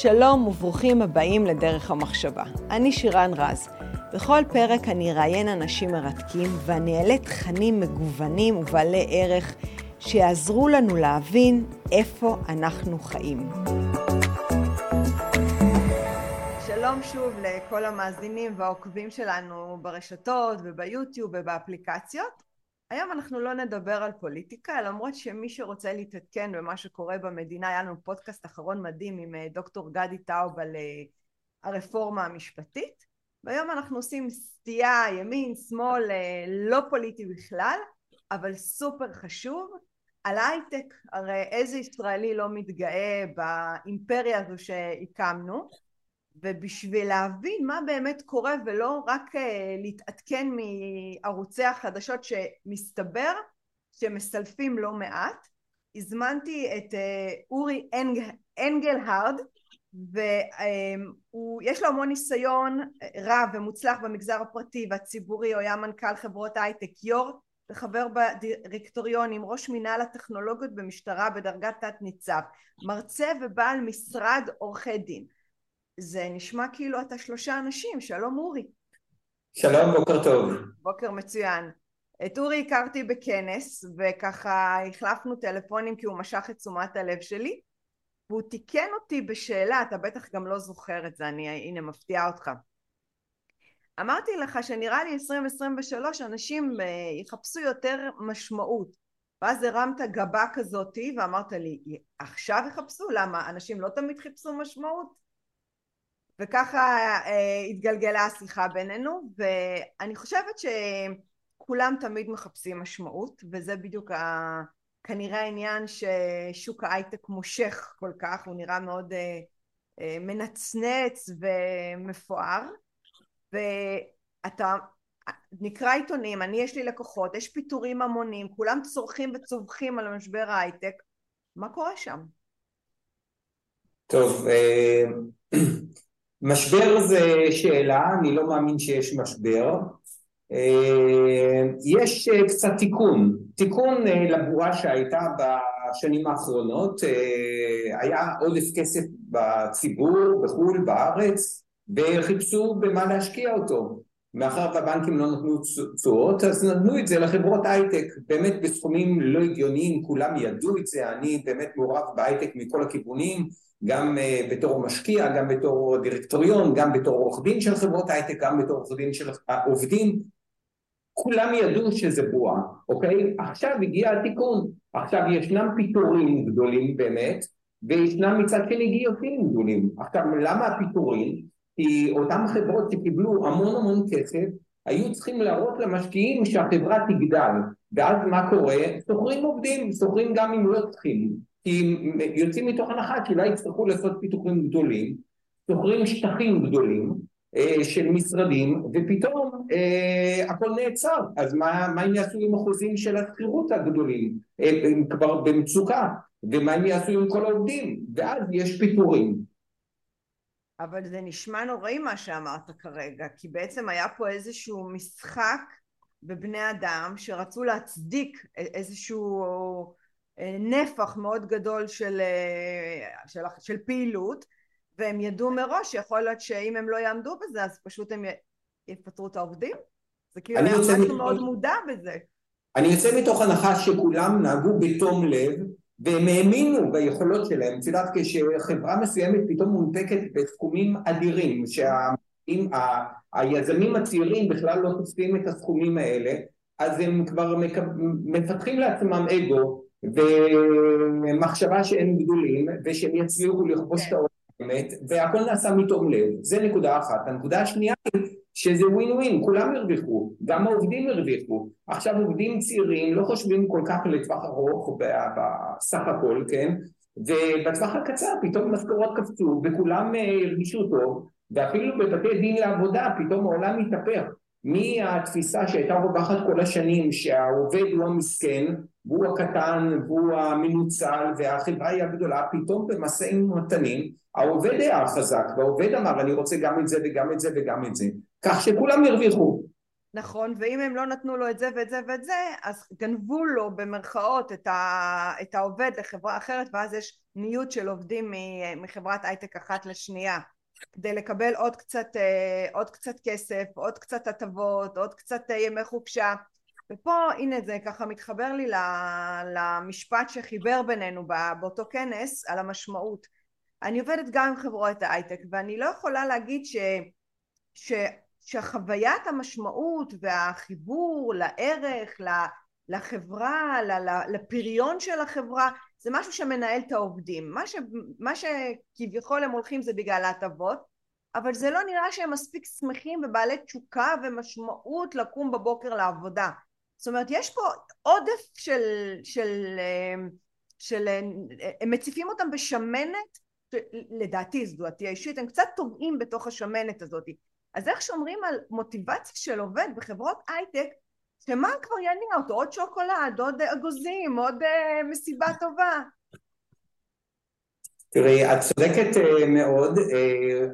שלום וברוכים הבאים לדרך המחשבה. אני שירן רז. בכל פרק אני אראיין אנשים מרתקים ואני אעלה תכנים מגוונים ובעלי ערך שיעזרו לנו להבין איפה אנחנו חיים. שלום שוב לכל המאזינים והעוקבים שלנו ברשתות וביוטיוב ובאפליקציות. היום אנחנו לא נדבר על פוליטיקה, למרות שמי שרוצה להתעדכן במה שקורה במדינה, היה לנו פודקאסט אחרון מדהים עם אה, דוקטור גדי טאוב על אה, הרפורמה המשפטית, והיום אנחנו עושים סטייה ימין, שמאל, אה, לא פוליטי בכלל, אבל סופר חשוב, על הייטק, הרי איזה ישראלי לא מתגאה באימפריה הזו שהקמנו, ובשביל להבין מה באמת קורה ולא רק uh, להתעדכן מערוצי החדשות שמסתבר שמסלפים לא מעט הזמנתי את uh, אורי אנג, אנגלהרד ויש um, לו המון ניסיון רב ומוצלח במגזר הפרטי והציבורי הוא היה מנכ"ל חברות הייטק. יו"ר וחבר בדירקטוריון עם ראש מינהל הטכנולוגיות במשטרה בדרגת תת ניצב מרצה ובעל משרד עורכי דין זה נשמע כאילו אתה שלושה אנשים, שלום אורי. שלום, בוקר טוב. בוקר מצוין. את אורי הכרתי בכנס וככה החלפנו טלפונים כי הוא משך את תשומת הלב שלי והוא תיקן אותי בשאלה, אתה בטח גם לא זוכר את זה, אני הנה מפתיעה אותך. אמרתי לך שנראה לי 2023 אנשים אה, יחפשו יותר משמעות ואז הרמת גבה כזאתי ואמרת לי עכשיו יחפשו? למה? אנשים לא תמיד חיפשו משמעות? וככה אה, התגלגלה השיחה בינינו ואני חושבת שכולם תמיד מחפשים משמעות וזה בדיוק ה... כנראה העניין ששוק ההייטק מושך כל כך הוא נראה מאוד אה, אה, מנצנץ ומפואר ואתה נקרא עיתונים אני יש לי לקוחות יש פיטורים המונים כולם צורכים וצווחים על משבר ההייטק מה קורה שם? טוב משבר זה שאלה, אני לא מאמין שיש משבר. אה, יש אה, קצת תיקון, תיקון אה, לבועה שהייתה בשנים האחרונות, היה עודף כסף בציבור, בחו"ל, בארץ, וחיפשו במה להשקיע אותו. מאחר והבנקים לא נתנו תשואות, אז נתנו את זה לחברות הייטק, באמת בסכומים לא הגיוניים, כולם ידעו את זה, אני באמת מעורב בהייטק מכל הכיוונים, גם uh, בתור משקיע, גם בתור דירקטוריון, גם בתור עורך דין של חברות הייטק, גם בתור עורך דין של העובדים, כולם ידעו שזה בועה, אוקיי? עכשיו הגיע התיקון, עכשיו ישנם פיטורים גדולים באמת, וישנם מצד שני גיוסים גדולים. עכשיו למה הפיטורים? כי אותן חברות שקיבלו המון המון כסף, היו צריכים להראות למשקיעים שהחברה תגדל, ואז מה קורה? שוכרים עובדים, שוכרים גם אם לא צריכים. כי יוצאים מתוך הנחה כי אולי יצטרכו לעשות פיתוחים גדולים, שוכרים שטחים גדולים אה, של משרדים ופתאום אה, הכל נעצר. אז מה, מה הם יעשו עם החוזים של השכירות הגדולים? אה, הם כבר במצוקה. ומה הם יעשו עם כל העובדים? ואז יש פיטורים. אבל זה נשמע נוראי מה שאמרת כרגע כי בעצם היה פה איזשהו משחק בבני אדם שרצו להצדיק איזשהו נפח מאוד גדול של, של, של פעילות והם ידעו מראש שיכול להיות שאם הם לא יעמדו בזה אז פשוט הם יפטרו את העובדים? זה כאילו היה משהו מתוך... מאוד מודע בזה. אני יוצא מתוך הנחה שכולם נהגו בתום לב והם האמינו ביכולות שלהם, את יודעת כשחברה מסוימת פתאום מונפקת בסכומים אדירים שהיזמים הצעירים בכלל לא תופסים את הסכומים האלה אז הם כבר מפתחים לעצמם אגו ומחשבה שהם גדולים ושהם יצליחו לכבוש את העולם באמת והכל נעשה מתום לב, זה נקודה אחת. הנקודה השנייה היא שזה ווין ווין, כולם הרוויחו, גם העובדים הרוויחו. עכשיו עובדים צעירים לא חושבים כל כך לטווח ארוך בסך הכל, כן? ובטווח הקצר פתאום משכורות קפצו וכולם אה, הרגישו טוב ואפילו בבתי דין לעבודה פתאום העולם מתהפך מהתפיסה שהייתה רווחת כל השנים שהעובד הוא המסכן והוא הקטן והוא המנוצל והחברה היא הגדולה פתאום במשאים ומתנים העובד היה חזק והעובד אמר אני רוצה גם את זה וגם את זה וגם את זה. כך שכולם הרוויחו. נכון, ואם הם לא נתנו לו את זה ואת זה ואת זה, אז גנבו לו במרכאות את, ה, את העובד לחברה אחרת, ואז יש ניוד של עובדים מחברת הייטק אחת לשנייה, כדי לקבל עוד קצת, אה, עוד קצת כסף, עוד קצת הטבות, עוד קצת אה, ימי חופשה. ופה, הנה זה ככה מתחבר לי למשפט שחיבר בינינו באותו כנס על המשמעות. אני עובדת גם עם חברות ההייטק, ואני לא יכולה להגיד ש... ש שחוויית המשמעות והחיבור לערך, לחברה, לפריון של החברה, זה משהו שמנהל את העובדים. מה, ש, מה שכביכול הם הולכים זה בגלל ההטבות, אבל זה לא נראה שהם מספיק שמחים ובעלי תשוקה ומשמעות לקום בבוקר לעבודה. זאת אומרת, יש פה עודף של, של, של, הם מציפים אותם בשמנת, לדעתי, זו דעתי האישית, הם קצת טובעים בתוך השמנת הזאת. אז איך שומרים על מוטיבציה של עובד בחברות הייטק שמה כבר יניע אותו? עוד שוקולד, עוד אגוזים, עוד uh, מסיבה טובה. תראי, את צודקת uh, מאוד,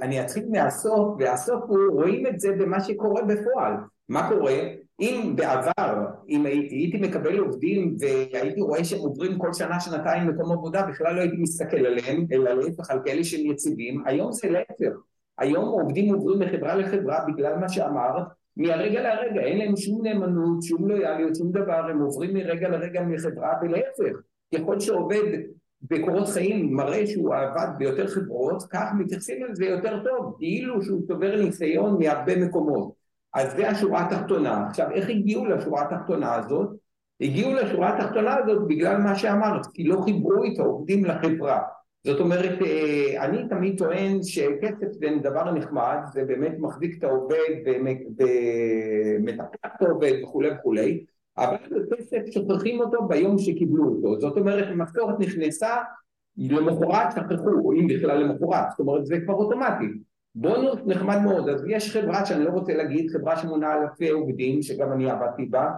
אני אתחיל מהסוף, והסוף הוא, רואים את זה במה שקורה בפועל. מה קורה? אם בעבר, אם הייתי, הייתי מקבל עובדים והייתי רואה שהם עוברים כל שנה, שנתיים מקום עבודה, בכלל לא הייתי מסתכל עליהם, אלא להפך על כאלה שהם יציבים, היום זה להפך. היום עובדים עוברים מחברה לחברה בגלל מה שאמרת, מהרגע לרגע, אין להם שום נאמנות, שום לויאליות, שום דבר, הם עוברים מרגע לרגע מחברה ולהפך, ככל שעובד בקורות חיים מראה שהוא עבד ביותר חברות, כך מתייחסים לזה יותר טוב, כאילו שהוא צובר ניסיון מהרבה מקומות. אז זה השורה התחתונה. עכשיו, איך הגיעו לשורה התחתונה הזאת? הגיעו לשורה התחתונה הזאת בגלל מה שאמרת, כי לא חיברו את העובדים לחברה. זאת אומרת, אה, אני תמיד טוען שכסף זה דבר נחמד, זה באמת מחזיק את העובד ומטפח את העובד וכולי וכולי, אבל כסף שוכחים אותו ביום שקיבלו אותו. זאת אומרת, המשכורת נכנסה, למחרת שכחו, או אם בכלל למחרת, זאת אומרת זה כבר אוטומטי. בונוס נחמד מאוד, אז יש חברה שאני לא רוצה להגיד, חברה שמונה אלפי עובדים, שגם אני עבדתי בה,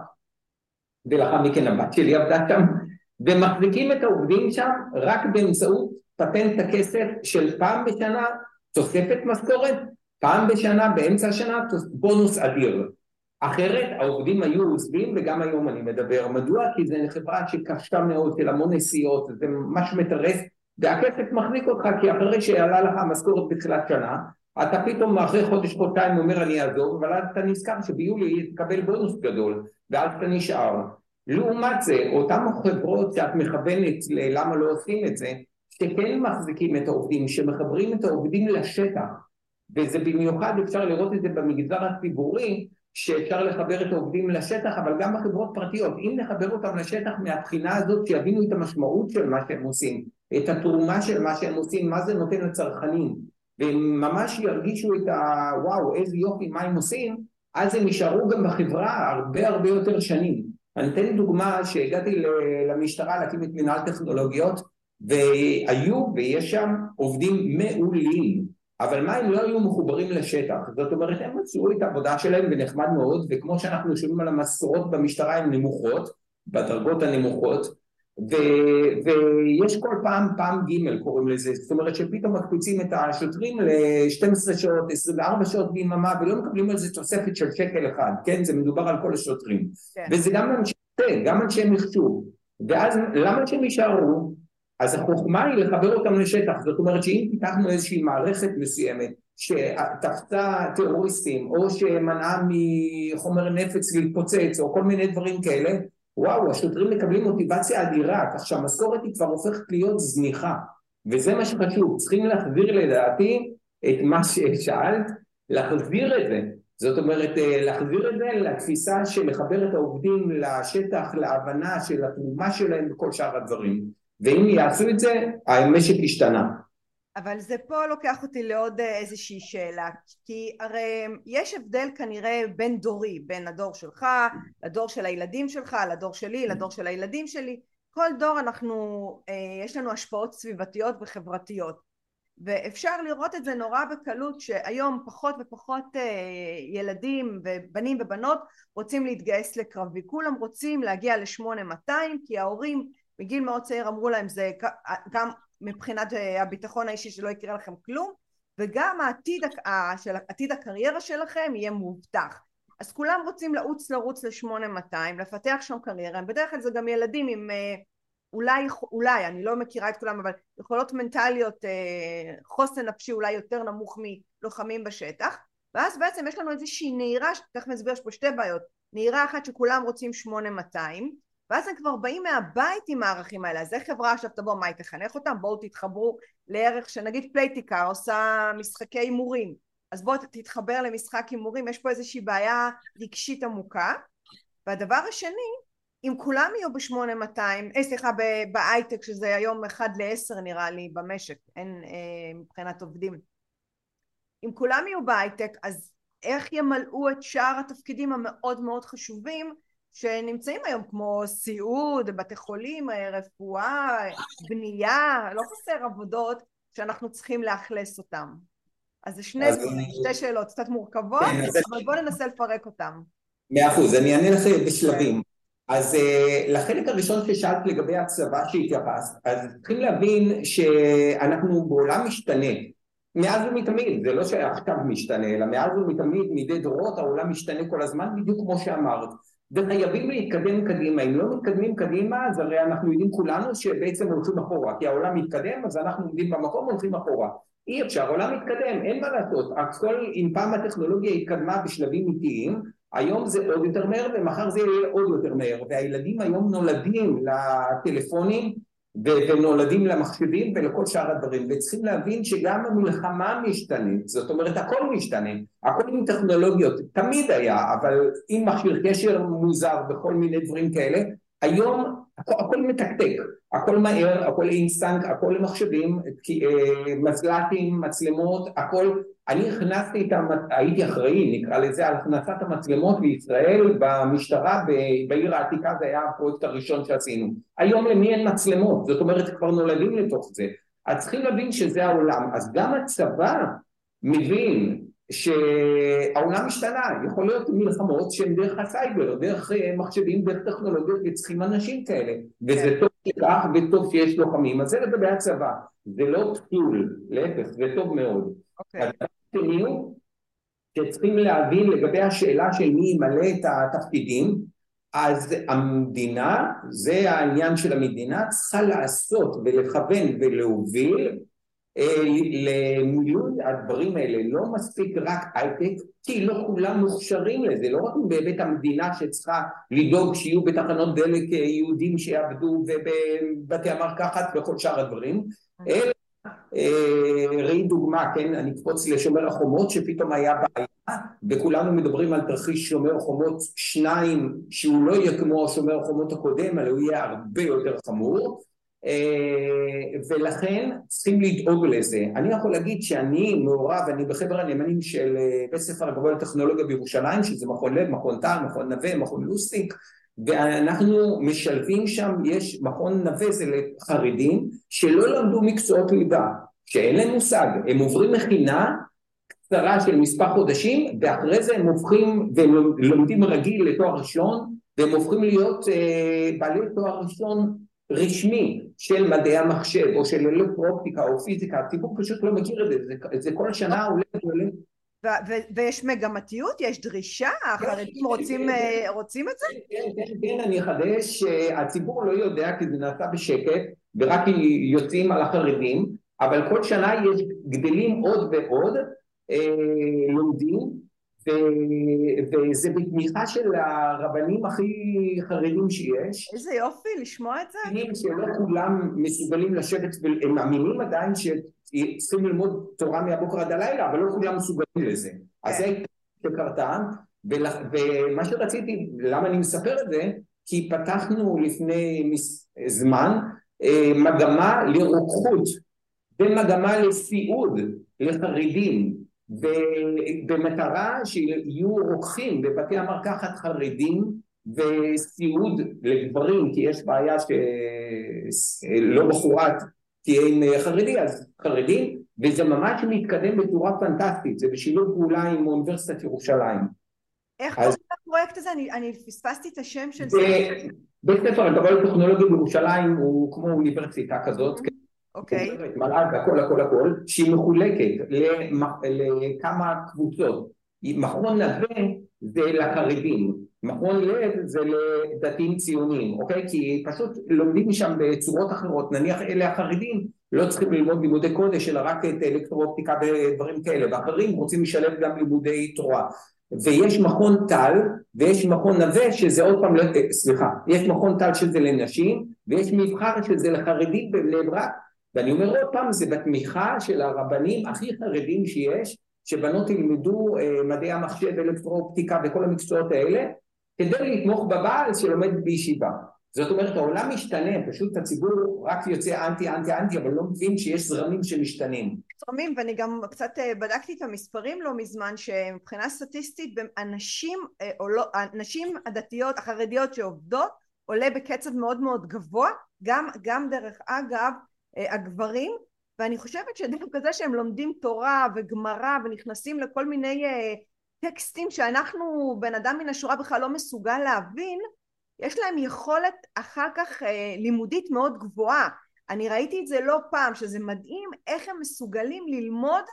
ולאחר מכן הבת שלי עבדה שם, ומחזיקים את העובדים שם רק באמצעות פטנט הכסף של פעם בשנה תוספת משכורת, פעם בשנה באמצע השנה בונוס אדיר. אחרת העובדים היו עוזבים וגם היום אני מדבר. מדוע? כי זו חברה שקשה מאוד של המון נסיעות, זה ממש מטרף והכסף מחזיק אותך כי אחרי שעלה לך המשכורת בתחילת שנה אתה פתאום אחרי חודש חודשיים אומר אני אעזוב אבל אז אתה נזכר שביולי תקבל בונוס גדול ואז אתה נשאר. לעומת זה אותן חברות שאת מכוונת ללמה לא עושים את זה שכן מחזיקים את העובדים, שמחברים את העובדים לשטח, וזה במיוחד אפשר לראות את זה במגזר הציבורי, שאפשר לחבר את העובדים לשטח, אבל גם בחברות פרטיות. אם נחבר אותם לשטח מהבחינה הזאת, שיבינו את המשמעות של מה שהם עושים, את התרומה של מה שהם עושים, מה זה נותן לצרכנים, והם ממש ירגישו את ה... וואו, איזה יופי, מה הם עושים, אז הם יישארו גם בחברה הרבה הרבה יותר שנים. אני אתן דוגמה שהגעתי למשטרה להקים את מנהל טכנולוגיות, והיו ויש שם עובדים מעולים, אבל מה הם לא היו מחוברים לשטח, זאת אומרת הם מצאו את העבודה שלהם ונחמד מאוד, וכמו שאנחנו שומעים על המשכורות במשטרה הן נמוכות, בדרגות הנמוכות, ו, ויש כל פעם פעם ג' קוראים לזה, זאת אומרת שפתאום מקפיצים את השוטרים ל-12 שעות, 24 שעות ביממה ולא מקבלים על זה תוספת של שקל אחד, כן? זה מדובר על כל השוטרים. כן. וזה גם אנשי, גם אנשי מחשוב. ואז למה שהם יישארו? אז החוכמה היא לחבר אותם לשטח, זאת אומרת שאם פיתחנו איזושהי מערכת מסוימת שתפסה טרוריסטים או שמנעה מחומר נפץ להתפוצץ או כל מיני דברים כאלה, וואו, השוטרים מקבלים מוטיבציה אדירה, כך שהמשכורת היא כבר הופכת להיות זניחה, וזה מה שחשוב, צריכים להחזיר לדעתי את מה ששאלת, להחזיר את זה, זאת אומרת להחזיר את זה לתפיסה של לחבר את העובדים לשטח, להבנה של התרומה שלהם וכל שאר הדברים. ואם יעשו את זה, המשק השתנה. אבל זה פה לוקח אותי לעוד אה, איזושהי שאלה, כי הרי יש הבדל כנראה בין דורי, בין הדור שלך, לדור של הילדים שלך, לדור שלי, לדור של הילדים שלי, כל דור אנחנו, אה, יש לנו השפעות סביבתיות וחברתיות, ואפשר לראות את זה נורא בקלות שהיום פחות ופחות אה, ילדים ובנים ובנות רוצים להתגייס לקרבי, כולם רוצים להגיע ל-8200 כי ההורים בגיל מאוד צעיר אמרו להם זה גם מבחינת אה, הביטחון האישי שלא יקרה לכם כלום וגם העתיד, של, עתיד הקריירה שלכם יהיה מובטח. אז כולם רוצים לעוץ לרוץ ל-8200, לפתח שם קריירה, בדרך כלל זה גם ילדים עם אה, אולי, אולי, אני לא מכירה את כולם, אבל יכולות מנטליות, אה, חוסן נפשי אולי יותר נמוך מלוחמים בשטח, ואז בעצם יש לנו איזושהי נהירה, תכף נסביר, יש פה שתי בעיות, נהירה אחת שכולם רוצים 8200, ואז הם כבר באים מהבית עם הערכים האלה, אז איך חברה עכשיו תבוא, מה היא תחנך אותם? בואו תתחברו לערך שנגיד פלייטיקה עושה משחקי הימורים, אז בואו תתחבר למשחק הימורים, יש פה איזושהי בעיה רגשית עמוקה, והדבר השני, אם כולם יהיו ב-8200, אה סליחה בהייטק שזה היום 1 ל-10 נראה לי במשק, אין אה, מבחינת עובדים, אם כולם יהיו בהייטק אז איך ימלאו את שאר התפקידים המאוד מאוד חשובים שנמצאים היום כמו סיעוד, בתי חולים, רפואה, בנייה, לא חסר עבודות שאנחנו צריכים לאכלס אותם. אז זה שני, אז שתי שאלות קצת מורכבות, כן, אבל בואו ננסה לפרק אותם. מאה אחוז, אני אענה לך בשלבים. אז uh, לחלק הראשון ששאלת לגבי הצבא שהתייחסת, אז צריכים להבין שאנחנו בעולם משתנה. מאז ומתמיד, זה לא שעכשיו משתנה, אלא מאז ומתמיד, מדי דורות, העולם משתנה כל הזמן, בדיוק כמו שאמרת. וחייבים להתקדם קדימה, אם לא מתקדמים קדימה אז הרי אנחנו יודעים כולנו שבעצם הולכים אחורה, כי העולם מתקדם אז אנחנו עומדים במקום והולכים אחורה. אי אפשר, העולם מתקדם, אין מה לעשות, הכל, אם פעם הטכנולוגיה התקדמה בשלבים איטיים, היום זה עוד יותר מהר ומחר זה יהיה עוד יותר מהר, והילדים היום נולדים לטלפונים ונולדים למחשבים ולכל שאר הדברים וצריכים להבין שגם המלחמה משתנית זאת אומרת הכל משתנה הכל עם טכנולוגיות תמיד היה אבל עם מכשיר קשר מוזר וכל מיני דברים כאלה היום הכל, הכל מתקתק. הכל מהר הכל אינסטנק הכל למחשבים אה, מזל"טים מצלמות הכל. אני הכנסתי את המת... הייתי אחראי נקרא לזה על הכנסת המצלמות בישראל במשטרה בעיר העתיקה זה היה הפרויקט הראשון שעשינו. היום למי אין מצלמות? זאת אומרת כבר נולדים לתוך זה. אז צריכים להבין שזה העולם. אז גם הצבא מבין שהעולם השתנה. יכול להיות מלחמות שהן דרך הסייבר דרך אה, מחשבים דרך טכנולוגיות וצריכים אנשים כאלה. וזה כן. טוב שכך וטוב שיש לוחמים. אז זה לגבי הצבא. זה לא פסול להפך זה טוב מאוד. אוקיי. השני הוא שצריכים להבין לגבי השאלה של מי ימלא את התפקידים אז המדינה, זה העניין של המדינה, צריכה לעשות ולכוון ולהוביל למילוי הדברים האלה, לא מספיק רק הייטק, כי לא כולם מוכשרים לזה, לא רק בהיבט המדינה שצריכה לדאוג שיהיו בתחנות דלק אה, יהודים שיעבדו ובבתי המרקחת וכל שאר הדברים, אלא אה, ראי דוגמה, כן, אני אקפוץ לשומר החומות שפתאום היה בעיה וכולנו מדברים על תרחיש שומר חומות שניים שהוא לא יהיה כמו שומר החומות הקודם אלא הוא יהיה הרבה יותר חמור אה, ולכן צריכים לדאוג לזה. אני יכול להגיד שאני מעורב, אני בחבר הנאמנים של אה, בית ספר הגבוה לטכנולוגיה בירושלים שזה מכון לב, מכון טל, מכון נווה, מכון לוסטיק ואנחנו משלבים שם, יש מכון נווה זה לחרדים שלא למדו מקצועות ליבה, שאין להם מושג, הם עוברים מכינה קצרה של מספר חודשים ואחרי זה הם הופכים והם רגיל לתואר ראשון והם הופכים להיות אה, בעלי תואר ראשון רשמי של מדעי המחשב או של אלקטרופטיקה או פיזיקה, הציבור פשוט לא מכיר את זה, זה, זה כל שנה עולה ועולה ויש מגמתיות? יש דרישה? החרדים רוצים, אה, רוצים את זה? כן, כן, כן, אני אחדש, הציבור לא יודע כי זה נעשה בשקט ורק יוצאים על החרדים, אבל כל שנה יש גדלים עוד ועוד אה, לומדים וזה בתמיכה של הרבנים הכי חרדים שיש. איזה יופי לשמוע את זה. שלא כולם מסוגלים לשבת, הם מאמינים עדיין שצריכים ללמוד תורה מהבוקר עד הלילה, אבל לא כולם מסוגלים לזה. אז זה שקרתה, ומה שרציתי, למה אני מספר את זה? כי פתחנו לפני זמן אה, מגמה לרוקחות ומגמה לסיעוד לחרדים במטרה שיהיו רוקחים בבתי המרקחת חרדים וסיעוד לגברים כי יש בעיה שלא בחורת תהיה עם חרדי אז חרדים וזה ממש מתקדם בצורה פנטסטית זה בשילוב פעולה עם אוניברסיטת ירושלים איך קוראים לפרויקט הזה? אני, אני פספסתי את השם של זה. בית ספר הגבוה לטכנולוגיה בירושלים הוא כמו אוניברסיטה כזאת mm-hmm. אוקיי. מל"ג, הכל הכל הכל, שהיא מחולקת לכמה קבוצות. מכון נווה זה לחרדים, מכון לב זה לדתיים ציונים, אוקיי? כי פשוט לומדים משם בצורות אחרות, נניח אלה החרדים לא צריכים ללמוד לימודי קודש אלא רק את אלקטרואופטיקה ודברים כאלה, ואחרים רוצים לשלב גם לימודי תורה. ויש מכון טל ויש מכון נווה שזה עוד פעם, סליחה, יש מכון טל שזה לנשים ויש מבחר שזה לחרדים בבני ברק ואני אומר עוד פעם זה בתמיכה של הרבנים הכי חרדים שיש שבנות ילמדו אה, מדעי המחשב, אלקטרואופטיקה וכל המקצועות האלה כדי לתמוך בבעל שלומד בישיבה זאת אומרת העולם משתנה, פשוט הציבור רק יוצא אנטי אנטי אנטי אבל לא מבין שיש זרמים שמשתנים. זרמים ואני גם קצת אה, בדקתי את המספרים לא מזמן שמבחינה סטטיסטית הנשים, אה, לא, הנשים הדתיות החרדיות שעובדות עולה בקצב מאוד מאוד גבוה גם, גם דרך אגב אה, הגברים ואני חושבת שדווקא זה שהם לומדים תורה וגמרא ונכנסים לכל מיני טקסטים שאנחנו בן אדם מן השורה בכלל לא מסוגל להבין יש להם יכולת אחר כך אה, לימודית מאוד גבוהה. אני ראיתי את זה לא פעם שזה מדהים איך הם מסוגלים ללמוד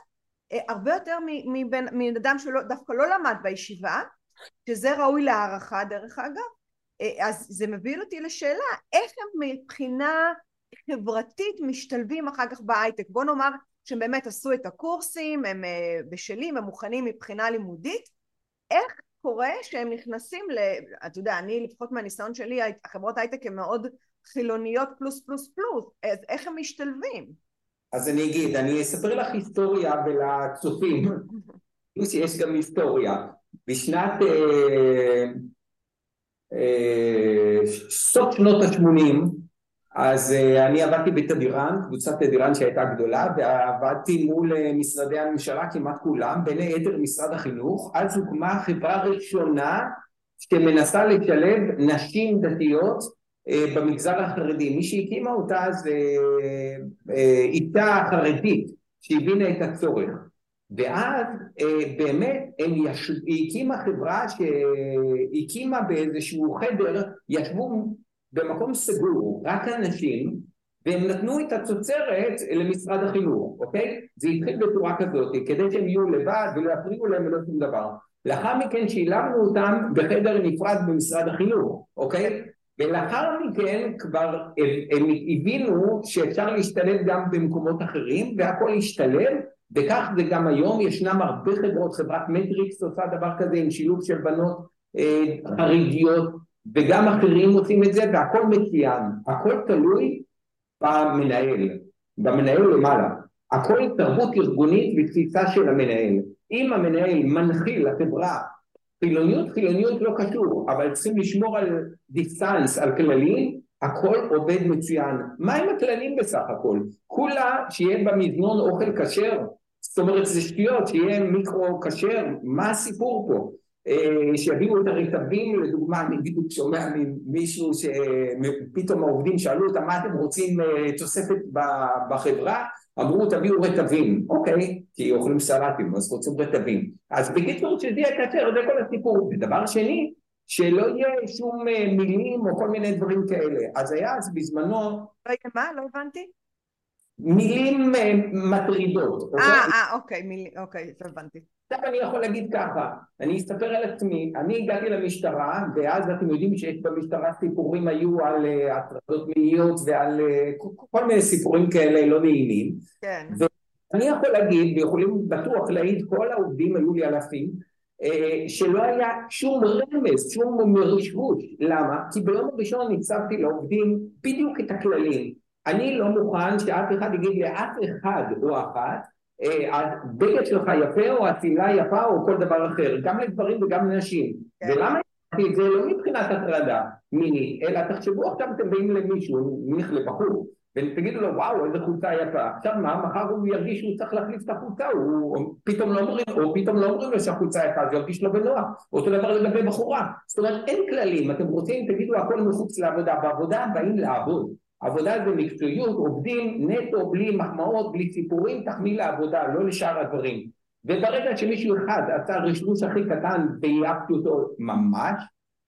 אה, הרבה יותר מבן אדם שדווקא לא למד בישיבה שזה ראוי להערכה דרך אגב. אה, אז זה מביא אותי לשאלה איך הם מבחינה חברתית משתלבים אחר כך בהייטק בוא נאמר שהם באמת עשו את הקורסים הם בשלים הם מוכנים מבחינה לימודית איך קורה שהם נכנסים ל... אתה יודע, אני לפחות מהניסיון שלי, החברות הייטק הן מאוד חילוניות פלוס פלוס פלוס, אז איך הם משתלבים? אז אני אגיד, אני אספר לך היסטוריה ולצופים, יש גם היסטוריה. בשנת אה, אה, סוף שנות ה-80 אז uh, אני עבדתי בתדירן, קבוצת תדירן שהייתה גדולה, ועבדתי מול uh, משרדי הממשלה כמעט כולם, בין היתר משרד החינוך, אז הוקמה חברה ראשונה שמנסה לשלב נשים דתיות uh, במגזר החרדי. מי שהקימה אותה זה איתה חרדית שהבינה את הצורך. ואז באמת יש... היא הקימה חברה שהקימה באיזשהו חדר, ישבו במקום סגור, רק אנשים, והם נתנו את התוצרת למשרד החינוך, אוקיי? זה התחיל בצורה כזאת, כדי שהם יהיו לבד ולא יפריעו להם ולא שום דבר. לאחר מכן שילמנו אותם בחדר נפרד במשרד החינוך, אוקיי? ולאחר מכן כבר הם, הבינו שאפשר להשתלב גם במקומות אחרים והכל השתלב וכך זה גם היום ישנם הרבה חברות, חברת מטריקס עושה דבר כזה עם שילוב של בנות אה, חרדיות וגם אחרים עושים את זה והכל מצוין, הכל תלוי במנהל, במנהל למעלה, הכל תרבות ארגונית ותפיסה של המנהל, אם המנהל מנחיל לחברה חילוניות, חילוניות לא קשור, אבל צריכים לשמור על דיסטנס, על כללים, הכל עובד מצוין. מה הכללים בסך הכל? כולה שיהיה במזנון אוכל כשר? זאת אומרת זה שטויות, שיהיה מיקרו כשר? מה הסיפור פה? אה, שיביאו את הרטבים, לדוגמה, אני בדיוק שומע ממישהו שפתאום העובדים שאלו אותם מה אתם רוצים אה, תוספת בחברה, אמרו תביאו רטבים, אוקיי, כי אוכלים סלטים אז רוצים רטבים, אז בקיצור שזה יהיה קצר, זה כל הסיפור, ודבר שני, שלא יהיה שום אה, מילים או כל מיני דברים כאלה, אז היה אז בזמנו, רגע מה? לא הבנתי? מילים מטרידות. אה, אה, אוקיי, מילים, אוקיי, הבנתי. עכשיו אני יכול להגיד ככה, אני אספר על עצמי, אני הגעתי למשטרה ואז אתם יודעים שיש במשטרה סיפורים היו על uh, הטרדות מיניות ועל uh, כל מיני סיפורים כאלה לא נעימים כן. ואני יכול להגיד ויכולים בטוח להעיד כל העובדים היו לי אלפים uh, שלא היה שום רמז, שום מרשבוש, למה? כי ביום הראשון הצבתי לעובדים בדיוק את הכללים אני לא מוכן שאף אחד יגיד לאף אחד או אחת הבגד שלך יפה או השמלה יפה או כל דבר אחר, גם לגברים וגם לנשים. כן. ולמה אמרתי את זה? לא מבחינת הטרדה מינית, אלא תחשבו עכשיו אתם באים למישהו, נניח לבחור, ותגידו לו וואו איזה חולצה יפה, עכשיו מה, מחר הוא ירגיש שהוא צריך להחליף את החולצה, הוא פתאום לא אומרים, או פתאום לא אומרים לו שהחולצה יפה, זה ירגיש לו בנוח, אותו דבר לגבי בחורה, זאת אומרת אין כללים, אתם רוצים תגידו הכל מחוץ לעבודה, בעבודה באים לעבוד, עבודה זה מקצועיות, עובדים נטו, בלי מחמאות, בלי סיפורים, תחמיא לעבודה, לא לשאר הדברים. וברגע שמישהו אחד עשה רשמוש הכי קטן והעפתי אותו ממש,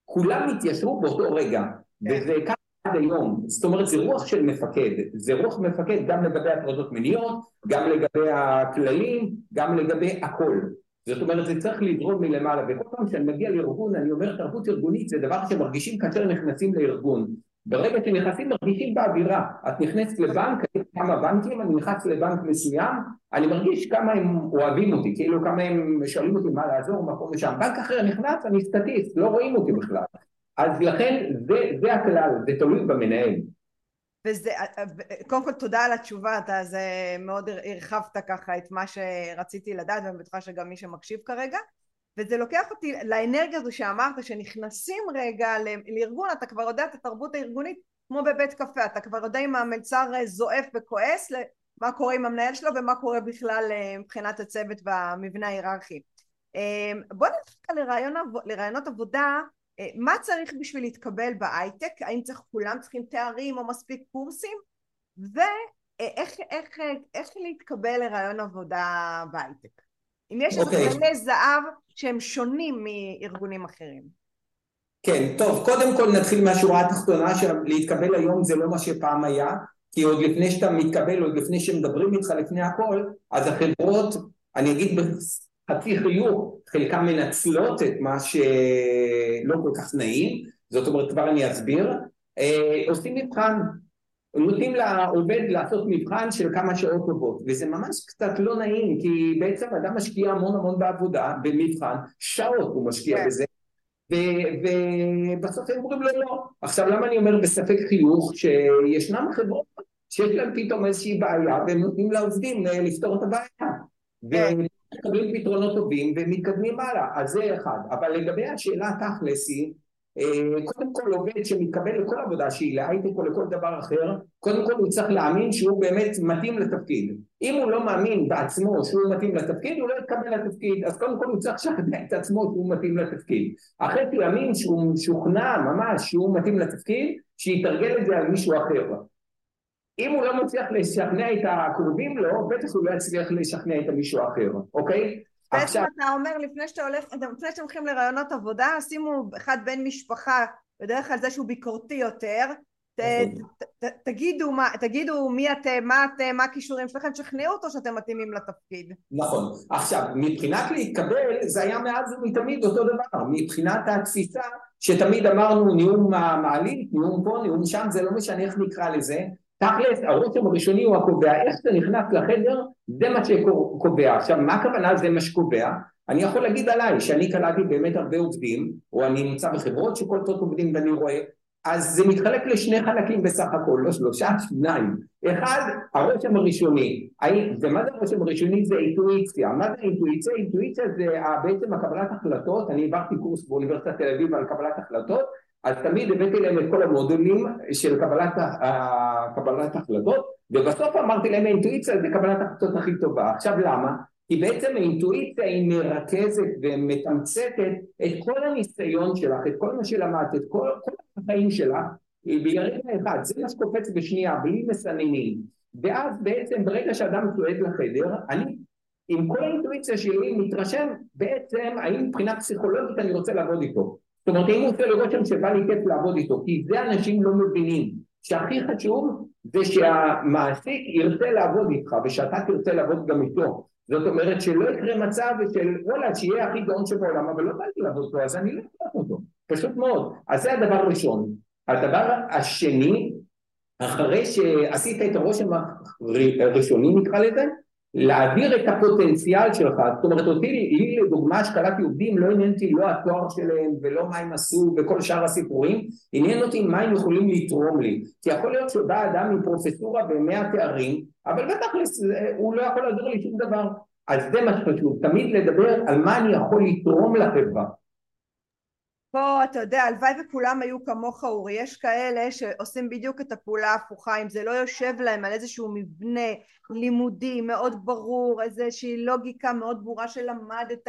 כולם התיישרו באותו רגע. כן. וזה ככה עד היום. זאת אומרת, זה רוח של מפקד. זה רוח מפקד גם לגבי הטרדות מיניות, גם לגבי הכללים, גם לגבי הכל. זאת אומרת זה צריך לדרום מלמעלה וכל פעם שאני מגיע לארגון אני אומר תרבות ארגונית זה דבר שמרגישים כאשר נכנסים לארגון ברגע שנכנסים מרגישים באווירה. את נכנסת לבנק, כמה בנקים, אני נכנס לבנק מסוים אני מרגיש כמה הם אוהבים אותי כאילו כמה הם שואלים אותי מה לעזור מה קורה שם. בנק אחר נכנס אני סטטיסט לא רואים אותי בכלל. אז לכן זה, זה הכלל זה תלוי במנהל. וזה, קודם כל תודה על התשובה, אתה זה מאוד הרחבת ככה את מה שרציתי לדעת ואני בטוחה שגם מי שמקשיב כרגע וזה לוקח אותי לאנרגיה הזו שאמרת שנכנסים רגע לארגון אתה כבר יודע את התרבות הארגונית כמו בבית קפה אתה כבר יודע אם המלצר זועף וכועס מה קורה עם המנהל שלו ומה קורה בכלל אה, מבחינת הצוות והמבנה ההיררכי. אה, בוא נלך לרעיונות עבודה אה, מה צריך בשביל להתקבל בהייטק? האם צריך כולם צריכים תארים או מספיק קורסים? ואיך איך, איך להתקבל לרעיון עבודה בהייטק אם יש איזה okay. אוקיי. זהב שהם שונים מארגונים אחרים. כן, טוב, קודם כל נתחיל מהשורה התחתונה שלהתקבל היום זה לא מה שפעם היה, כי עוד לפני שאתה מתקבל, עוד לפני שמדברים איתך לפני הכל, אז החברות, אני אגיד בחצי חיוך, חלקן מנצלות את מה שלא כל כך נעים, זאת אומרת כבר אני אסביר, אה, עושים מבחן נותנים לעובד לעשות מבחן של כמה שעות טובות וזה ממש קצת לא נעים כי בעצם אדם משקיע המון המון בעבודה במבחן שעות הוא משקיע כן. בזה ובסוף הם אומרים לו לא עכשיו למה אני אומר בספק חיוך שישנם חברות שיש להם פתאום איזושהי בעיה והם נותנים לעובדים לפתור את הבעיה כן. ומקבלים פתרונות טובים ומתקדמים הלאה אז זה אחד אבל לגבי השאלה תכלס היא אה, קודם כל עובד שמתקבל לכל עבודה שהיא להייטק או לכל דבר אחר קודם כל הוא צריך להאמין שהוא באמת מתאים לתפקיד. אם הוא לא מאמין בעצמו שהוא מתאים לתפקיד הוא לא יתקבל לתפקיד. אז קודם כל הוא צריך לשכנע את עצמו שהוא מתאים לתפקיד. אחרי שהוא יאמין שהוא משוכנע ממש שהוא מתאים לתפקיד שיתרגל את זה על מישהו אחר. אם הוא לא מצליח לשכנע את הקרובים לו בטח הוא לא יצליח לשכנע את מישהו אחר אוקיי? בעצם אתה אומר לפני שאתה הולך, לפני שאתם הולכים לרעיונות עבודה, שימו אחד בן משפחה, בדרך כלל זה שהוא ביקורתי יותר, ת, ת, ת, תגידו, מה, תגידו מי אתם, מה אתם, מה הכישורים שלכם, תשכנעו אותו שאתם מתאימים לתפקיד. נכון. עכשיו, מבחינת להתקבל, זה היה מאז ומתמיד אותו דבר. מבחינת התפיסה, שתמיד אמרנו נאום מעלית, נאום פה, נאום שם, זה לא משנה איך נקרא לזה, תכלס הרושם הראשוני הוא הקובע, איך אתה נכנס לחדר זה מה שקובע. עכשיו מה הכוונה זה מה שקובע? אני יכול להגיד עליי שאני קלטתי באמת הרבה עובדים, או אני נמצא בחברות שקולטות עובדים ואני רואה, אז זה מתחלק לשני חלקים בסך הכל, לא שלושה, שניים. אחד, הרושם הראשוני. ומה זה הרושם הראשוני? זה אינטואיציה. מה זה אינטואיציה? אינטואיציה זה בעצם הקבלת החלטות, אני העברתי קורס באוניברסיטת תל אביב על קבלת החלטות, אז תמיד הבאתי להם את כל המודולים של קבלת, קבלת החלטות ובסוף אמרתי להם האינטואיציה זה קבלת החלטות הכי טובה. עכשיו למה? כי בעצם האינטואיציה היא מרכזת ומתמצתת את כל הניסיון שלך, את כל מה שלמדת, את כל, כל החיים שלך ברגע אחד, זה מה שקופץ בשנייה, בלי מסננים. ואז בעצם ברגע שאדם צועד לחדר, אני עם כל האינטואיציה שלי מתרשם בעצם האם מבחינה פסיכולוגית אני רוצה לעבוד איתו זאת אומרת אם הוא עושה לרושם שבא לי כיף לעבוד איתו כי זה אנשים לא מבינים. שהכי חשוב זה שהמעסיק ירצה לעבוד איתך ושאתה תרצה לעבוד גם איתו. זאת אומרת שלא יקרה מצב של וואלה שיהיה הכי גאון שבעולם אבל לא באתי לעבוד איתו אז אני לא אקח אותו. פשוט מאוד. אז זה הדבר הראשון. הדבר השני אחרי שעשית את הרושם הראשוני נקרא לזה להעביר את הפוטנציאל שלך, זאת אומרת אותי, לי לדוגמה שקלטתי עובדים לא עניין אותי לא התואר שלהם ולא מה הם עשו וכל שאר הסיפורים, עניין אותי מה הם יכולים לתרום לי, כי יכול להיות שבא אדם עם פרופסורה במאה תארים, אבל בטח הוא לא יכול לעזור לי שום דבר, אז זה מה שחשוב, תמיד לדבר על מה אני יכול לתרום לחברה פה אתה יודע הלוואי וכולם היו כמוך אורי. יש כאלה שעושים בדיוק את הפעולה ההפוכה. אם זה לא יושב להם על איזשהו מבנה לימודי מאוד ברור איזושהי לוגיקה מאוד ברורה שלמדת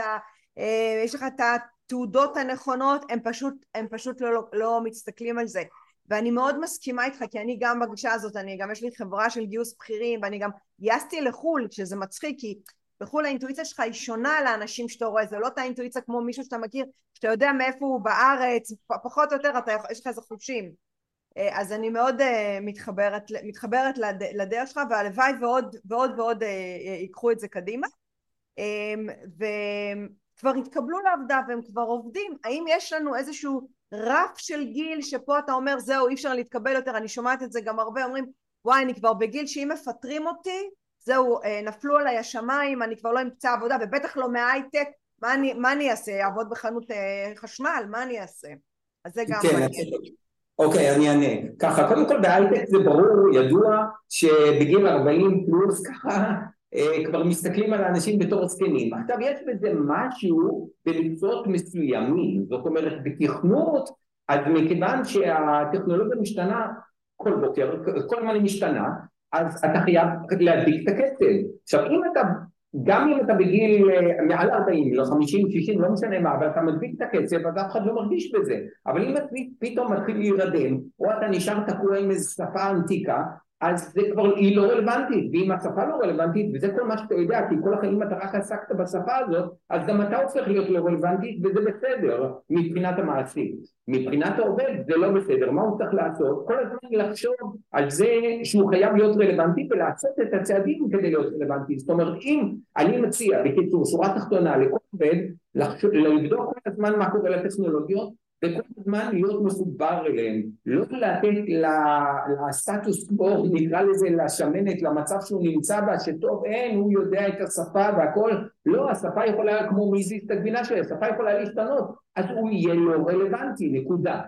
אה, יש לך את התעודות הנכונות הם פשוט הם פשוט לא, לא, לא מסתכלים על זה. ואני מאוד מסכימה איתך כי אני גם בגישה הזאת אני גם יש לי חברה של גיוס בכירים ואני גם גייסתי לחו"ל שזה מצחיק כי בחו"ל האינטואיציה שלך היא שונה לאנשים שאתה רואה, זה לא אותה אינטואיציה כמו מישהו שאתה מכיר, שאתה יודע מאיפה הוא בארץ, פחות או יותר אתה, יש לך איזה חושים. אה, אז אני מאוד uh, מתחברת, מתחברת לד, לדרך שלך והלוואי ועוד ועוד ועוד uh, ייקחו את זה קדימה. וכבר התקבלו לעבודה והם כבר עובדים, האם יש לנו איזשהו רף של גיל שפה אתה אומר זהו אי אפשר להתקבל יותר, אני שומעת את זה גם הרבה, אומרים וואי אני כבר בגיל שאם מפטרים אותי זהו נפלו עליי השמיים, אני כבר לא אמצא עבודה ובטח לא מהייטק, מה אני, מה אני אעשה, אעבוד בחנות חשמל, מה אני אעשה? אז זה גם... כן, אוקיי, אני אענה. ככה, קודם כל בהייטק זה ברור, ידוע, שבגיל 40 פלוס ככה אה, כבר מסתכלים על האנשים בתור זקנים. עכשיו יש בזה משהו במקצועות מסוימים, זאת אומרת בתכנות, אז מכיוון שהטכנולוגיה משתנה כל בוקר, כל הזמן היא משתנה, אז אתה חייב להדביק את הקצב. עכשיו אם אתה גם אם אתה בגיל אה, מעל 40, לא 50, 60, לא משנה מה, אבל אתה מדביק את הקצב, אז אף אחד לא מרגיש בזה. אבל אם אתה פתאום מתחיל להירדם, או אתה נשאר תקוע עם איזו שפה ענתיקה, אז זה כבר, היא לא רלוונטית, ואם השפה לא רלוונטית, וזה כל מה שאתה יודע, כי כל החיים אתה רק עסקת בשפה הזאת, אז גם אתה הופך להיות לא רלוונטית, וזה בסדר, מבחינת המעסיק. מבחינת העובד זה לא בסדר, מה הוא צריך לעשות? כל הזמן לחשוב על זה שהוא חייב להיות רלוונטי ולעשות את הצעדים כדי להיות רלוונטי. זאת אומרת, אם אני מציע, בקיצור, שורה תחתונה לכל עובד, לבדוק כל הזמן מה קורה לטכנולוגיות, וכל הזמן להיות מחובר אליהם, לא לתת לסטטוס קוו, נקרא לזה לשמנת, למצב שהוא נמצא בה, שטוב אין, הוא יודע את השפה והכל, לא, השפה יכולה, כמו מי הזיז את הגבינה שלי, השפה יכולה להשתנות, אז הוא יהיה לא רלוונטי, נקודה.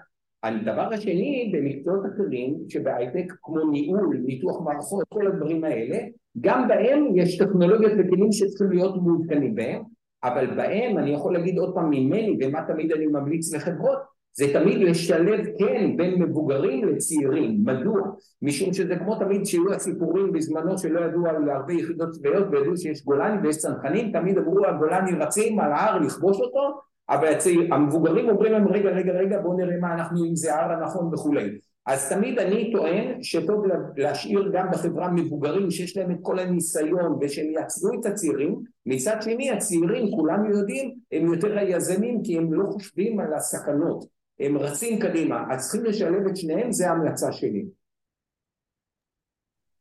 הדבר השני, במקצועות אחרים, שבהייטק, כמו ניהול, ניתוח מערכות, כל הדברים האלה, גם בהם יש טכנולוגיות וכלים שצריכים להיות מעודכנים בהם, אבל בהם אני יכול להגיד עוד פעם ממני ומה תמיד אני ממליץ לחברות זה תמיד לשלב כן בין מבוגרים לצעירים, מדוע? משום שזה כמו תמיד שהיו הסיפורים בזמנו שלא ידעו על הרבה יחידות צבאיות וידעו שיש גולני ויש צנחנים, תמיד אמרו הגולני רצים על ההר לכבוש אותו, אבל המבוגרים אומרים להם רגע רגע רגע בואו נראה מה אנחנו אם זה ההר הנכון וכולי אז תמיד אני טוען שטוב להשאיר גם בחברה מבוגרים שיש להם את כל הניסיון ושהם יעצרו את הצעירים מצד שני הצעירים כולנו יודעים הם יותר היזמים כי הם לא חושבים על הסכנות. הם רצים קדימה אז צריכים לשלב את שניהם זה ההמלצה שלי.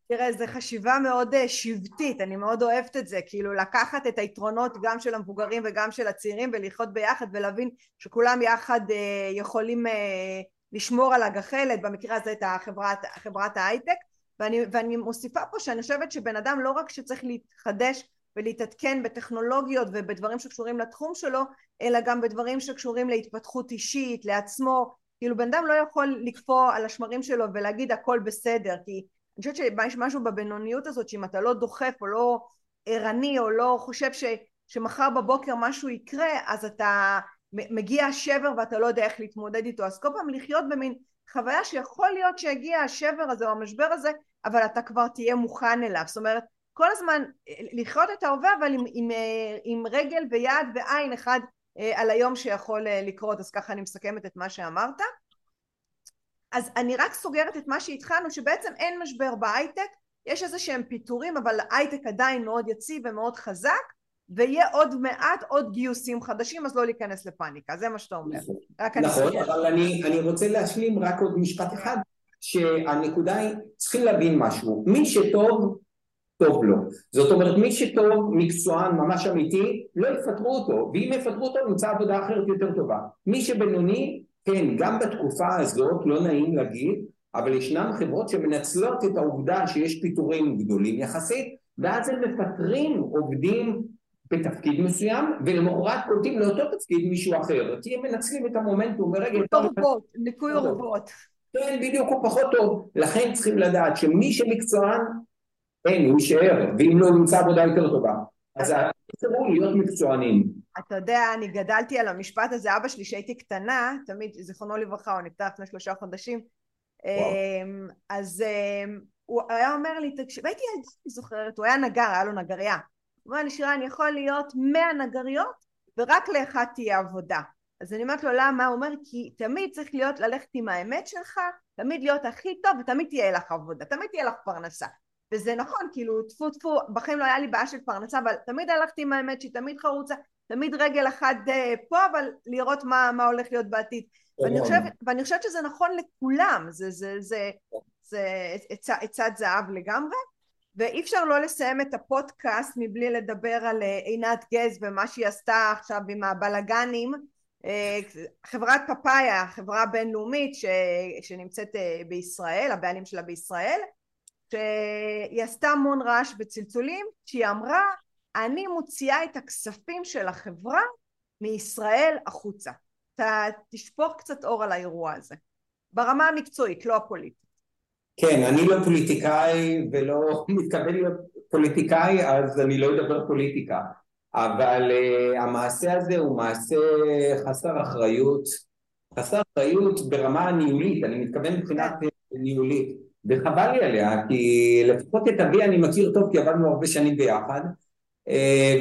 תראה, זו חשיבה מאוד אה, שבטית, אני מאוד אוהבת את זה, כאילו לקחת את היתרונות גם של המבוגרים וגם של הצעירים ולחיות ביחד ולהבין שכולם יחד אה, יכולים אה, לשמור על הגחלת, במקרה הזה את החברת, חברת ההייטק, ואני, ואני מוסיפה פה שאני חושבת שבן אדם לא רק שצריך להתחדש ולהתעדכן בטכנולוגיות ובדברים שקשורים לתחום שלו, אלא גם בדברים שקשורים להתפתחות אישית, לעצמו, כאילו בן אדם לא יכול לקפוא על השמרים שלו ולהגיד הכל בסדר, כי אני חושבת שיש משהו בבינוניות הזאת שאם אתה לא דוחף או לא ערני או לא חושב ש, שמחר בבוקר משהו יקרה אז אתה מגיע השבר ואתה לא יודע איך להתמודד איתו אז כל פעם לחיות במין חוויה שיכול להיות שיגיע השבר הזה או המשבר הזה אבל אתה כבר תהיה מוכן אליו. זאת אומרת כל הזמן לחיות את ההווה אבל עם, עם, עם רגל ויד ועין אחד אה, על היום שיכול אה, לקרות. אז ככה אני מסכמת את מה שאמרת. אז אני רק סוגרת את מה שהתחלנו שבעצם אין משבר בהייטק יש איזה שהם פיטורים אבל הייטק עדיין מאוד יציב ומאוד חזק ויהיה עוד מעט עוד גיוסים חדשים אז לא להיכנס לפאניקה זה מה שאתה אומר. נכון, נכון אבל אני, אני רוצה להשלים רק עוד משפט אחד שהנקודה היא צריכים להבין משהו. מי שטוב טוב לו. זאת אומרת מי שטוב מקצוען ממש אמיתי לא יפטרו אותו. ואם יפטרו אותו נמצא עבודה אחרת יותר טובה. מי שבינוני כן גם בתקופה הזאת לא נעים להגיד אבל ישנן חברות שמנצלות את העובדה שיש פיטורים גדולים יחסית ואז הם מפטרים עובדים בתפקיד מסוים, ולמחרת קולטים לאותו תפקיד מישהו אחר, כי הם מנצלים את המומנטום ברגע... אורוות, ניקוי אורוות. כן, בדיוק, הוא פחות טוב. לכן צריכים לדעת שמי שמקצוען, אין, הוא יישאר, ואם לא נמצא עבודה יותר טובה. אז הוא להיות מקצוענים. אתה יודע, אני גדלתי על המשפט הזה, אבא שלי שהייתי קטנה, תמיד, זיכרונו לברכה, הוא נפטר לפני שלושה חודשים, אמ, אז אמ, הוא היה אומר לי, תקשיב, הייתי זוכרת, הוא היה נגר, היה לו נגריה. אומר לי שירן יכול להיות מאה נגריות ורק לאחד תהיה עבודה. אז אני אומרת לו למה? הוא אומר כי תמיד צריך להיות ללכת עם האמת שלך תמיד להיות הכי טוב ותמיד תהיה לך עבודה תמיד תהיה לך פרנסה. וזה נכון כאילו טפו טפו בחיים לא היה לי בעיה של פרנסה אבל תמיד הלכתי עם האמת שהיא תמיד חרוצה תמיד רגל אחת אה, פה אבל לראות מה, מה הולך להיות בעתיד. ואני חושבת, ואני חושבת שזה נכון לכולם זה, זה, זה, זה עצת זהב לגמרי ואי אפשר לא לסיים את הפודקאסט מבלי לדבר על אה, עינת גז ומה שהיא עשתה עכשיו עם הבלגנים אה, חברת פאפאיה, חברה בינלאומית ש... שנמצאת אה, בישראל, הבעלים שלה בישראל, שהיא עשתה המון רעש בצלצולים, שהיא אמרה אני מוציאה את הכספים של החברה מישראל החוצה. אתה תשפוך קצת אור על האירוע הזה, ברמה המקצועית, לא הפוליטית. כן, אני לא פוליטיקאי ולא מתכוון להיות פוליטיקאי, אז אני לא אדבר פוליטיקה. אבל uh, המעשה הזה הוא מעשה חסר אחריות, חסר אחריות ברמה הניהולית, אני מתכוון מבחינת. ניהולית, וחבל לי עליה, כי לפחות את אבי אני מכיר טוב כי עבדנו הרבה שנים ביחד, uh,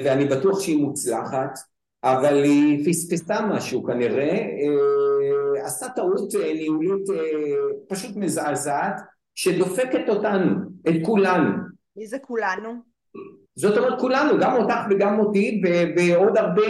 ואני בטוח שהיא מוצלחת, אבל היא פספסה משהו כנראה, uh, עשתה טעות ניהולית פשוט מזעזעת, שדופקת אותנו, את כולנו. מי זה כולנו? זאת אומרת כולנו, גם אותך וגם אותי ועוד הרבה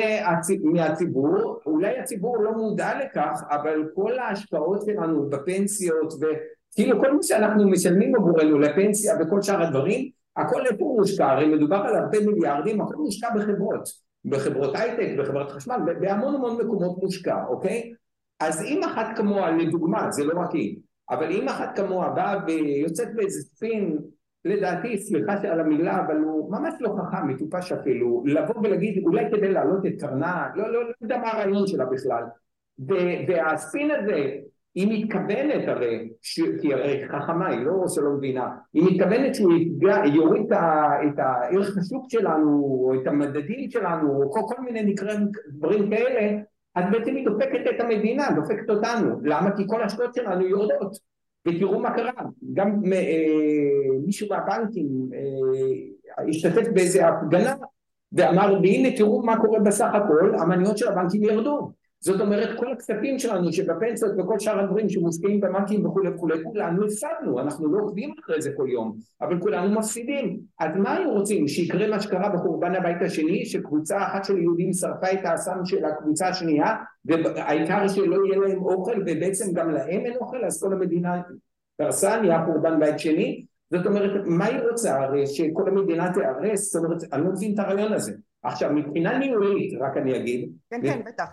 מהציבור, אולי הציבור לא מודע לכך, אבל כל ההשקעות שלנו בפנסיות וכאילו כל מה שאנחנו משלמים עבורנו לפנסיה וכל שאר הדברים, הכל איפה מושקע, הרי מדובר על הרבה מיליארדים, הכל מושקע בחברות, בחברות הייטק, בחברת חשמל, בהמון המון מקומות מושקע, אוקיי? אז אם אחת כמוה, לדוגמה, זה לא רק היא, אבל אם אחת כמוה באה ויוצאת באיזה ספין לדעתי, סליחה על המילה, אבל הוא ממש לא חכם, מטופש אפילו, לבוא ולהגיד אולי כדי להעלות את קרנה, לא, לא, לא יודע מה הרעיון שלה בכלל. והספין הזה, היא מתכוונת הרי, ש... כי הרי חכמה, היא לא שלא מבינה, היא מתכוונת שהוא יפגע, יוריד את הערך השוק שלנו, או את המדדים שלנו, או כל, כל מיני נקראים דברים כאלה, אז בעצם היא דופקת את המדינה, דופקת אותנו. למה? כי כל השקעות שלנו יורדות. ותראו מה קרה, גם אה, מישהו מהבנקים אה, השתתף באיזה הפגנה ואמר והנה תראו מה קורה בסך הכל, המניות של הבנקים ירדו זאת אומרת כל הכספים שלנו שבפנסיות וכל שאר הדברים שמושקעים בבנקים וכולי וכולי כולנו הפסדנו. אנחנו לא עובדים אחרי זה כל יום אבל כולנו מפסידים. אז מה היו רוצים? שיקרה מה שקרה בחורבן הבית השני שקבוצה אחת של יהודים שרפה את האסם של הקבוצה השנייה והעיקר שלא יהיה להם אוכל ובעצם גם להם אין אוכל אז כל המדינה קרסה נהיה חורבן בית שני. זאת אומרת מה היא רוצה? הרי שכל המדינה תיהרס זאת אומרת אני לא מבין את הרעיון הזה. עכשיו מבחינה ניהולית רק אני אגיד כן כן בטח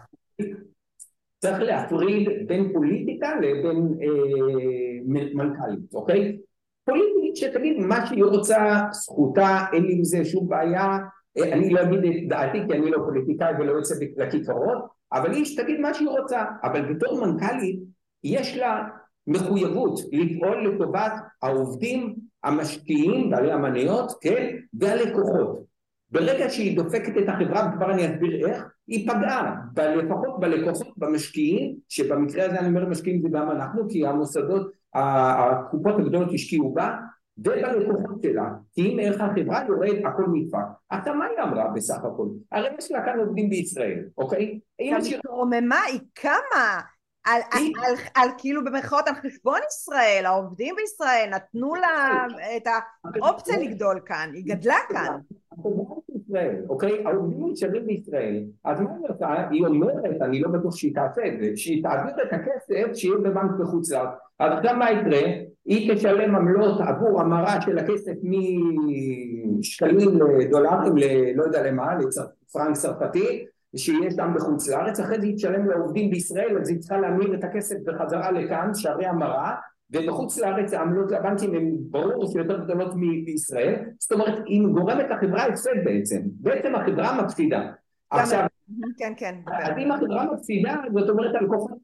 צריך להפריד בין פוליטיקה לבין אה, מנכ"לית, אוקיי? פוליטית שתגיד מה שהיא רוצה, זכותה, אין לי עם זה שום בעיה, אה, אני לא אגיד את דעתי כי אני לא פוליטיקאי ולא יוצא לכיכרות, אבל היא שתגיד מה שהיא רוצה, אבל בתור מנכ"לית יש לה מחויבות לפעול לטובת העובדים, המשקיעים, בעלי המניות, כן, והלקוחות. ברגע שהיא דופקת את החברה, וכבר אני אסביר איך, היא פגעה, לפחות בלקוחות, במשקיעים, שבמקרה הזה אני אומר משקיעים זה גם אנחנו, כי המוסדות, הקופות הגדולות השקיעו בה, ובלקוחות שלה, כי אם ערך החברה יורד הכל נדפק. עכשיו מה היא אמרה בסך הכל? הרי יש לה כאן עובדים בישראל, אוקיי? היא רוממה, היא קמה על, על, על, על כאילו במרכאות על חשבון ישראל, העובדים בישראל נתנו לה את האופציה לגדול כאן, היא גדלה כאן. ישראל, אוקיי? העובדים נשארים בישראל, אז מה היא עושה? היא אומרת, אני לא בטוח שהיא תעשה את זה, שהיא תעביר את הכסף שיהיה בבנק בחוץ לארץ. אז עכשיו מה יקרה? היא תשלם עמלות עבור המרה של הכסף משקלים לדולרים, לא יודע למה, לפרנק צרפתי, שיש שם בחוץ לארץ, אחרי זה היא תשלם לעובדים בישראל, אז היא צריכה להמיר את הכסף בחזרה לכאן, שערי המרה, ובחוץ לארץ העמלות לבנקים הן ברור שיותר גדולות מישראל, זאת אומרת היא גורמת לחברה הפסד בעצם, בעצם החברה מפסידה. עכשיו, כן כן. אז אם החברה מפסידה, זאת אומרת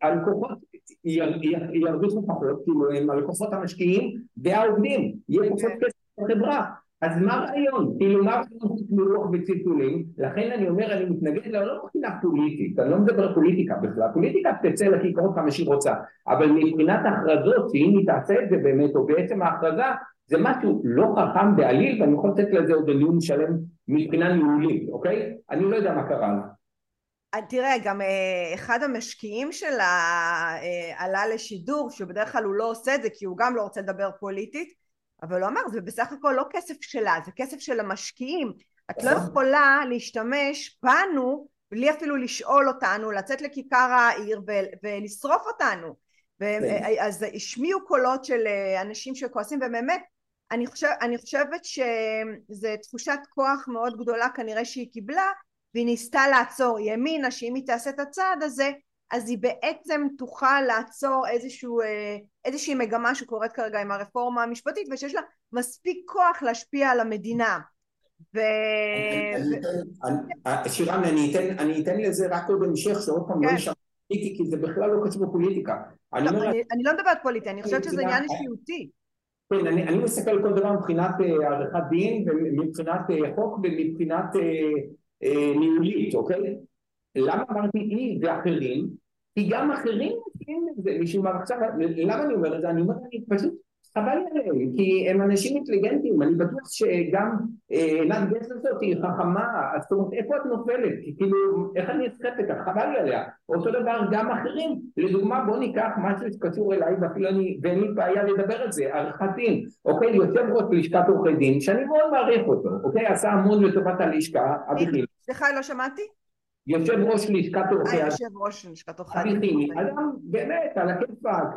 הלקוחות ירוויחו פחות, כאילו הם הלקוחות המשקיעים והעובדים, יהיה פחות כסף בחברה. אז מה הרעיון? כאילו מה הרעיון חוץ מרוח וציטולים? לכן אני אומר אני מתנגד לה לא מבחינה פוליטית, אני לא מדבר פוליטיקה בכלל, פוליטיקה תצא לכיכרות כמה שהיא רוצה, אבל מבחינת הכרזות שאם היא תעשה את זה באמת, או בעצם ההכרזה, זה משהו לא חכם בעליל ואני יכול לתת לזה עוד דיון שלם מבחינה ניהולית, אוקיי? אני לא יודע מה קרה לה. אה, תראה, גם אה, אחד המשקיעים שלה אה, עלה לשידור, שבדרך כלל הוא לא עושה את זה כי הוא גם לא רוצה לדבר פוליטית, אבל הוא אמר זה בסך הכל לא כסף שלה זה כסף של המשקיעים את לא נכון. יכולה להשתמש בנו בלי אפילו לשאול אותנו לצאת לכיכר העיר ולשרוף אותנו כן. אז השמיעו קולות של אה, אנשים שכועסים ובאמת אני, חושב, אני חושבת שזו תחושת כוח מאוד גדולה כנראה שהיא קיבלה והיא ניסתה לעצור ימינה שאם היא תעשה את הצעד הזה אז היא בעצם תוכל לעצור איזשהו, אה, איזושהי מגמה שקורית כרגע עם הרפורמה המשפטית ושיש לה מספיק כוח להשפיע על המדינה. ו... שירן, אני אתן לזה רק עוד המשך שעוד פעם לא נשאר כן. פוליטי כי זה בכלל לא קשור בפוליטיקה. לא, אני לא מדברת פוליטי, אני חושבת שזה עניין אישיותי. כן, אני מסתכל על כל דבר מבחינת אה, עריכת דין ומבחינת אה, חוק ומבחינת ניהולית, אוקיי? למה אמרתי היא ואחרים? כי גם אחרים עושים את זה משום מה עכשיו, למה אני אומר את זה? אני אומר, אני פשוט חבל עליהם, כי הם אנשים אינטליגנטים, אני בטוח שגם עינת אה, גס הזאת היא חכמה, אז זאת אומרת, איפה את נופלת? כאילו, איך אני נסחפת? חבל לי עליה. אותו דבר גם אחרים, לדוגמה בוא ניקח משהו שקשור אליי, ואפילו אני, ואין לי בעיה לדבר על זה, עריכת דין, אוקיי, יושב ראש לשכת עורכי דין, שאני מאוד מעריך אותו, אוקיי, עשה המון לטובת הלשכה, אביחיל. סליחה, לא שמעתי? יושב ראש לשכת עורכי הדין. יושב ראש לשכת עורכי הדין. אדם באמת על הכיפאק,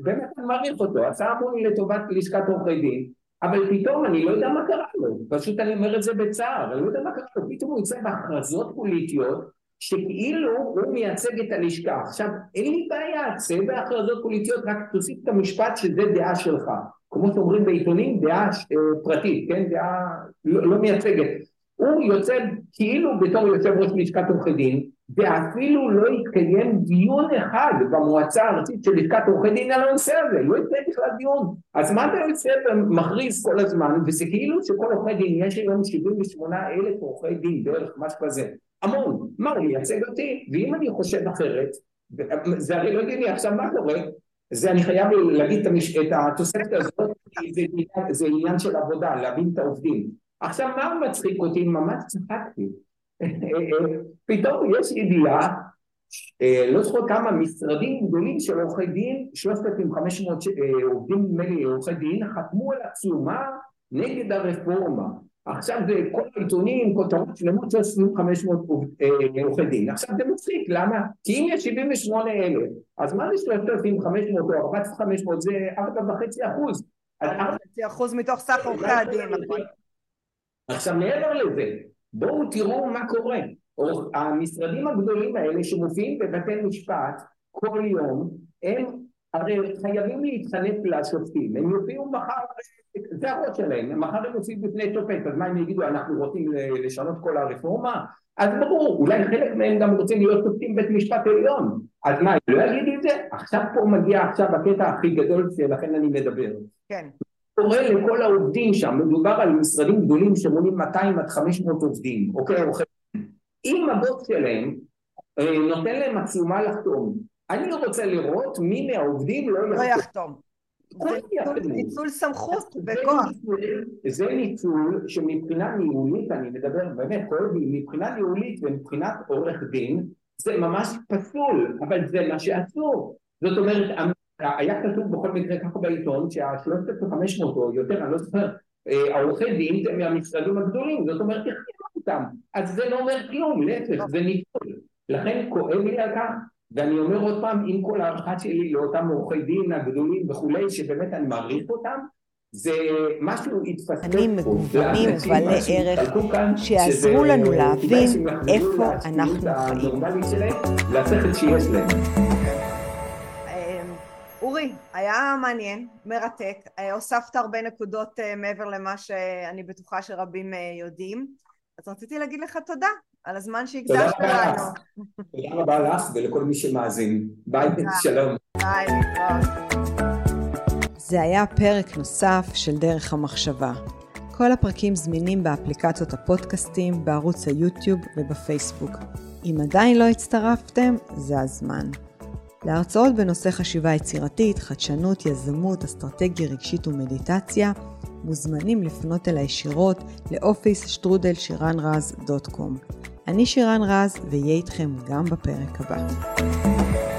באמת אני מעריך אותו, עשה המון לטובת לשכת עורכי דין, אבל פתאום אני לא יודע מה קרה לו, פשוט אני אומר את זה בצער, אני לא יודע מה קרה לו, פתאום הוא יוצא בהכרזות פוליטיות שכאילו הוא מייצג את הלשכה. עכשיו, אין לי בעיה, צא בהכרזות פוליטיות, רק תוסיף את המשפט שזה דעה שלך. כמו שאומרים בעיתונים, דעה אה, פרטית, כן? דעה לא, לא מייצגת. הוא יוצא כאילו בתור יושב ראש לשכת עורכי דין ואפילו לא התקיים דיון אחד במועצה הארצית של לשכת עורכי דין על הנושא הזה, לא התקיים בכלל דיון. אז מה אתה יוצא ומכריז כל הזמן, וזה כאילו שכל עורכי דין, יש היום 78 אלף עורכי דין בערך, משהו כזה, המון. מה, הוא מייצג אותי? ואם אני חושב אחרת, זה הרי לא הגיוני, עכשיו מה קורה? זה אני חייב להגיד את התוספת הזאת, זה, זה עניין של עבודה, להבין את העובדים. עכשיו מה מצחיק אותי? ממש צחקתי. פתאום יש ידיעה, אה, לא זוכר כמה משרדים גדולים של עורכי דין, 3,500 אה, עובדים נדמה לי עורכי דין, חתמו על עצומה נגד הרפורמה. עכשיו זה כל העיתונים, כותרות שלמות של 2,500 אה, עורכי דין. עכשיו זה מצחיק, למה? כי אם יש 78 אלף, אז מה זה 3,500 או 4,500 זה 4.5 אחוז. 4.5 אחוז מתוך סך עורכי הדין, נכון. עכשיו מעבר לזה, בואו תראו מה קורה. המשרדים הגדולים האלה שמופיעים בבתי משפט כל יום, הם הרי חייבים להתחנף לשופטים, הם יופיעו מחר, זה הראש שלהם, מחר הם יופיעו בפני שופט, אז מה הם יגידו, אנחנו רוצים לשנות כל הרפורמה? אז ברור, אולי חלק מהם גם רוצים להיות שופטים בית משפט עליון, אז מה, לא יגידו את זה? עכשיו פה מגיע עכשיו הקטע הכי גדול שלכן אני מדבר. כן. קורא לכל העובדים שם, מדובר על משרדים גדולים שמונים 200 עד 500 עובדים, אוקיי, עורכי אם הבוס שלהם אה, נותן להם עצומה לחתום, אני רוצה לראות מי מהעובדים לא, לא יחתום. זה ניצול סמכות בכוח. זה ניצול שמבחינה ניהולית, אני מדבר באמת כואב לי, מבחינה ניהולית ומבחינת עורך דין, זה ממש פסול, אבל זה מה שאסור. זאת אומרת, היה כתוב בכל מקרה ככה בעיתון שהשלושת אלפים חמש מאות או יותר, אני לא זוכר, אה, העורכי דין זה מהמשרדים הגדולים, זאת אומרת החתימו אותם, אז זה לא אומר כלום, להפך, זה ניצול. לכן כואב לי על כך, ואני אומר עוד פעם, עם כל הערכה שלי לאותם עורכי דין הגדולים וכולי, שבאמת אני מעריך אותם, זה משהו התפספס פה. אני מגוונים ובעלי ערך שיעזרו לנו להבין איפה אנחנו חיים. אורי, היה מעניין, מרתק, אה, הוספת הרבה נקודות אה, מעבר למה שאני בטוחה שרבים אה, יודעים, אז רציתי להגיד לך תודה על הזמן שהקדשת לנו. תודה רבה לך ולכל מי שמאזין. ביי, שלום. ביי. זה היה פרק נוסף של דרך המחשבה. כל הפרקים זמינים באפליקציות הפודקאסטים, בערוץ היוטיוב ובפייסבוק. אם עדיין לא הצטרפתם, זה הזמן. להרצאות בנושא חשיבה יצירתית, חדשנות, יזמות, אסטרטגיה רגשית ומדיטציה, מוזמנים לפנות אל הישירות לאופיס שטרודל שירן רז דוט קום. אני שירן רז, ואהיה איתכם גם בפרק הבא.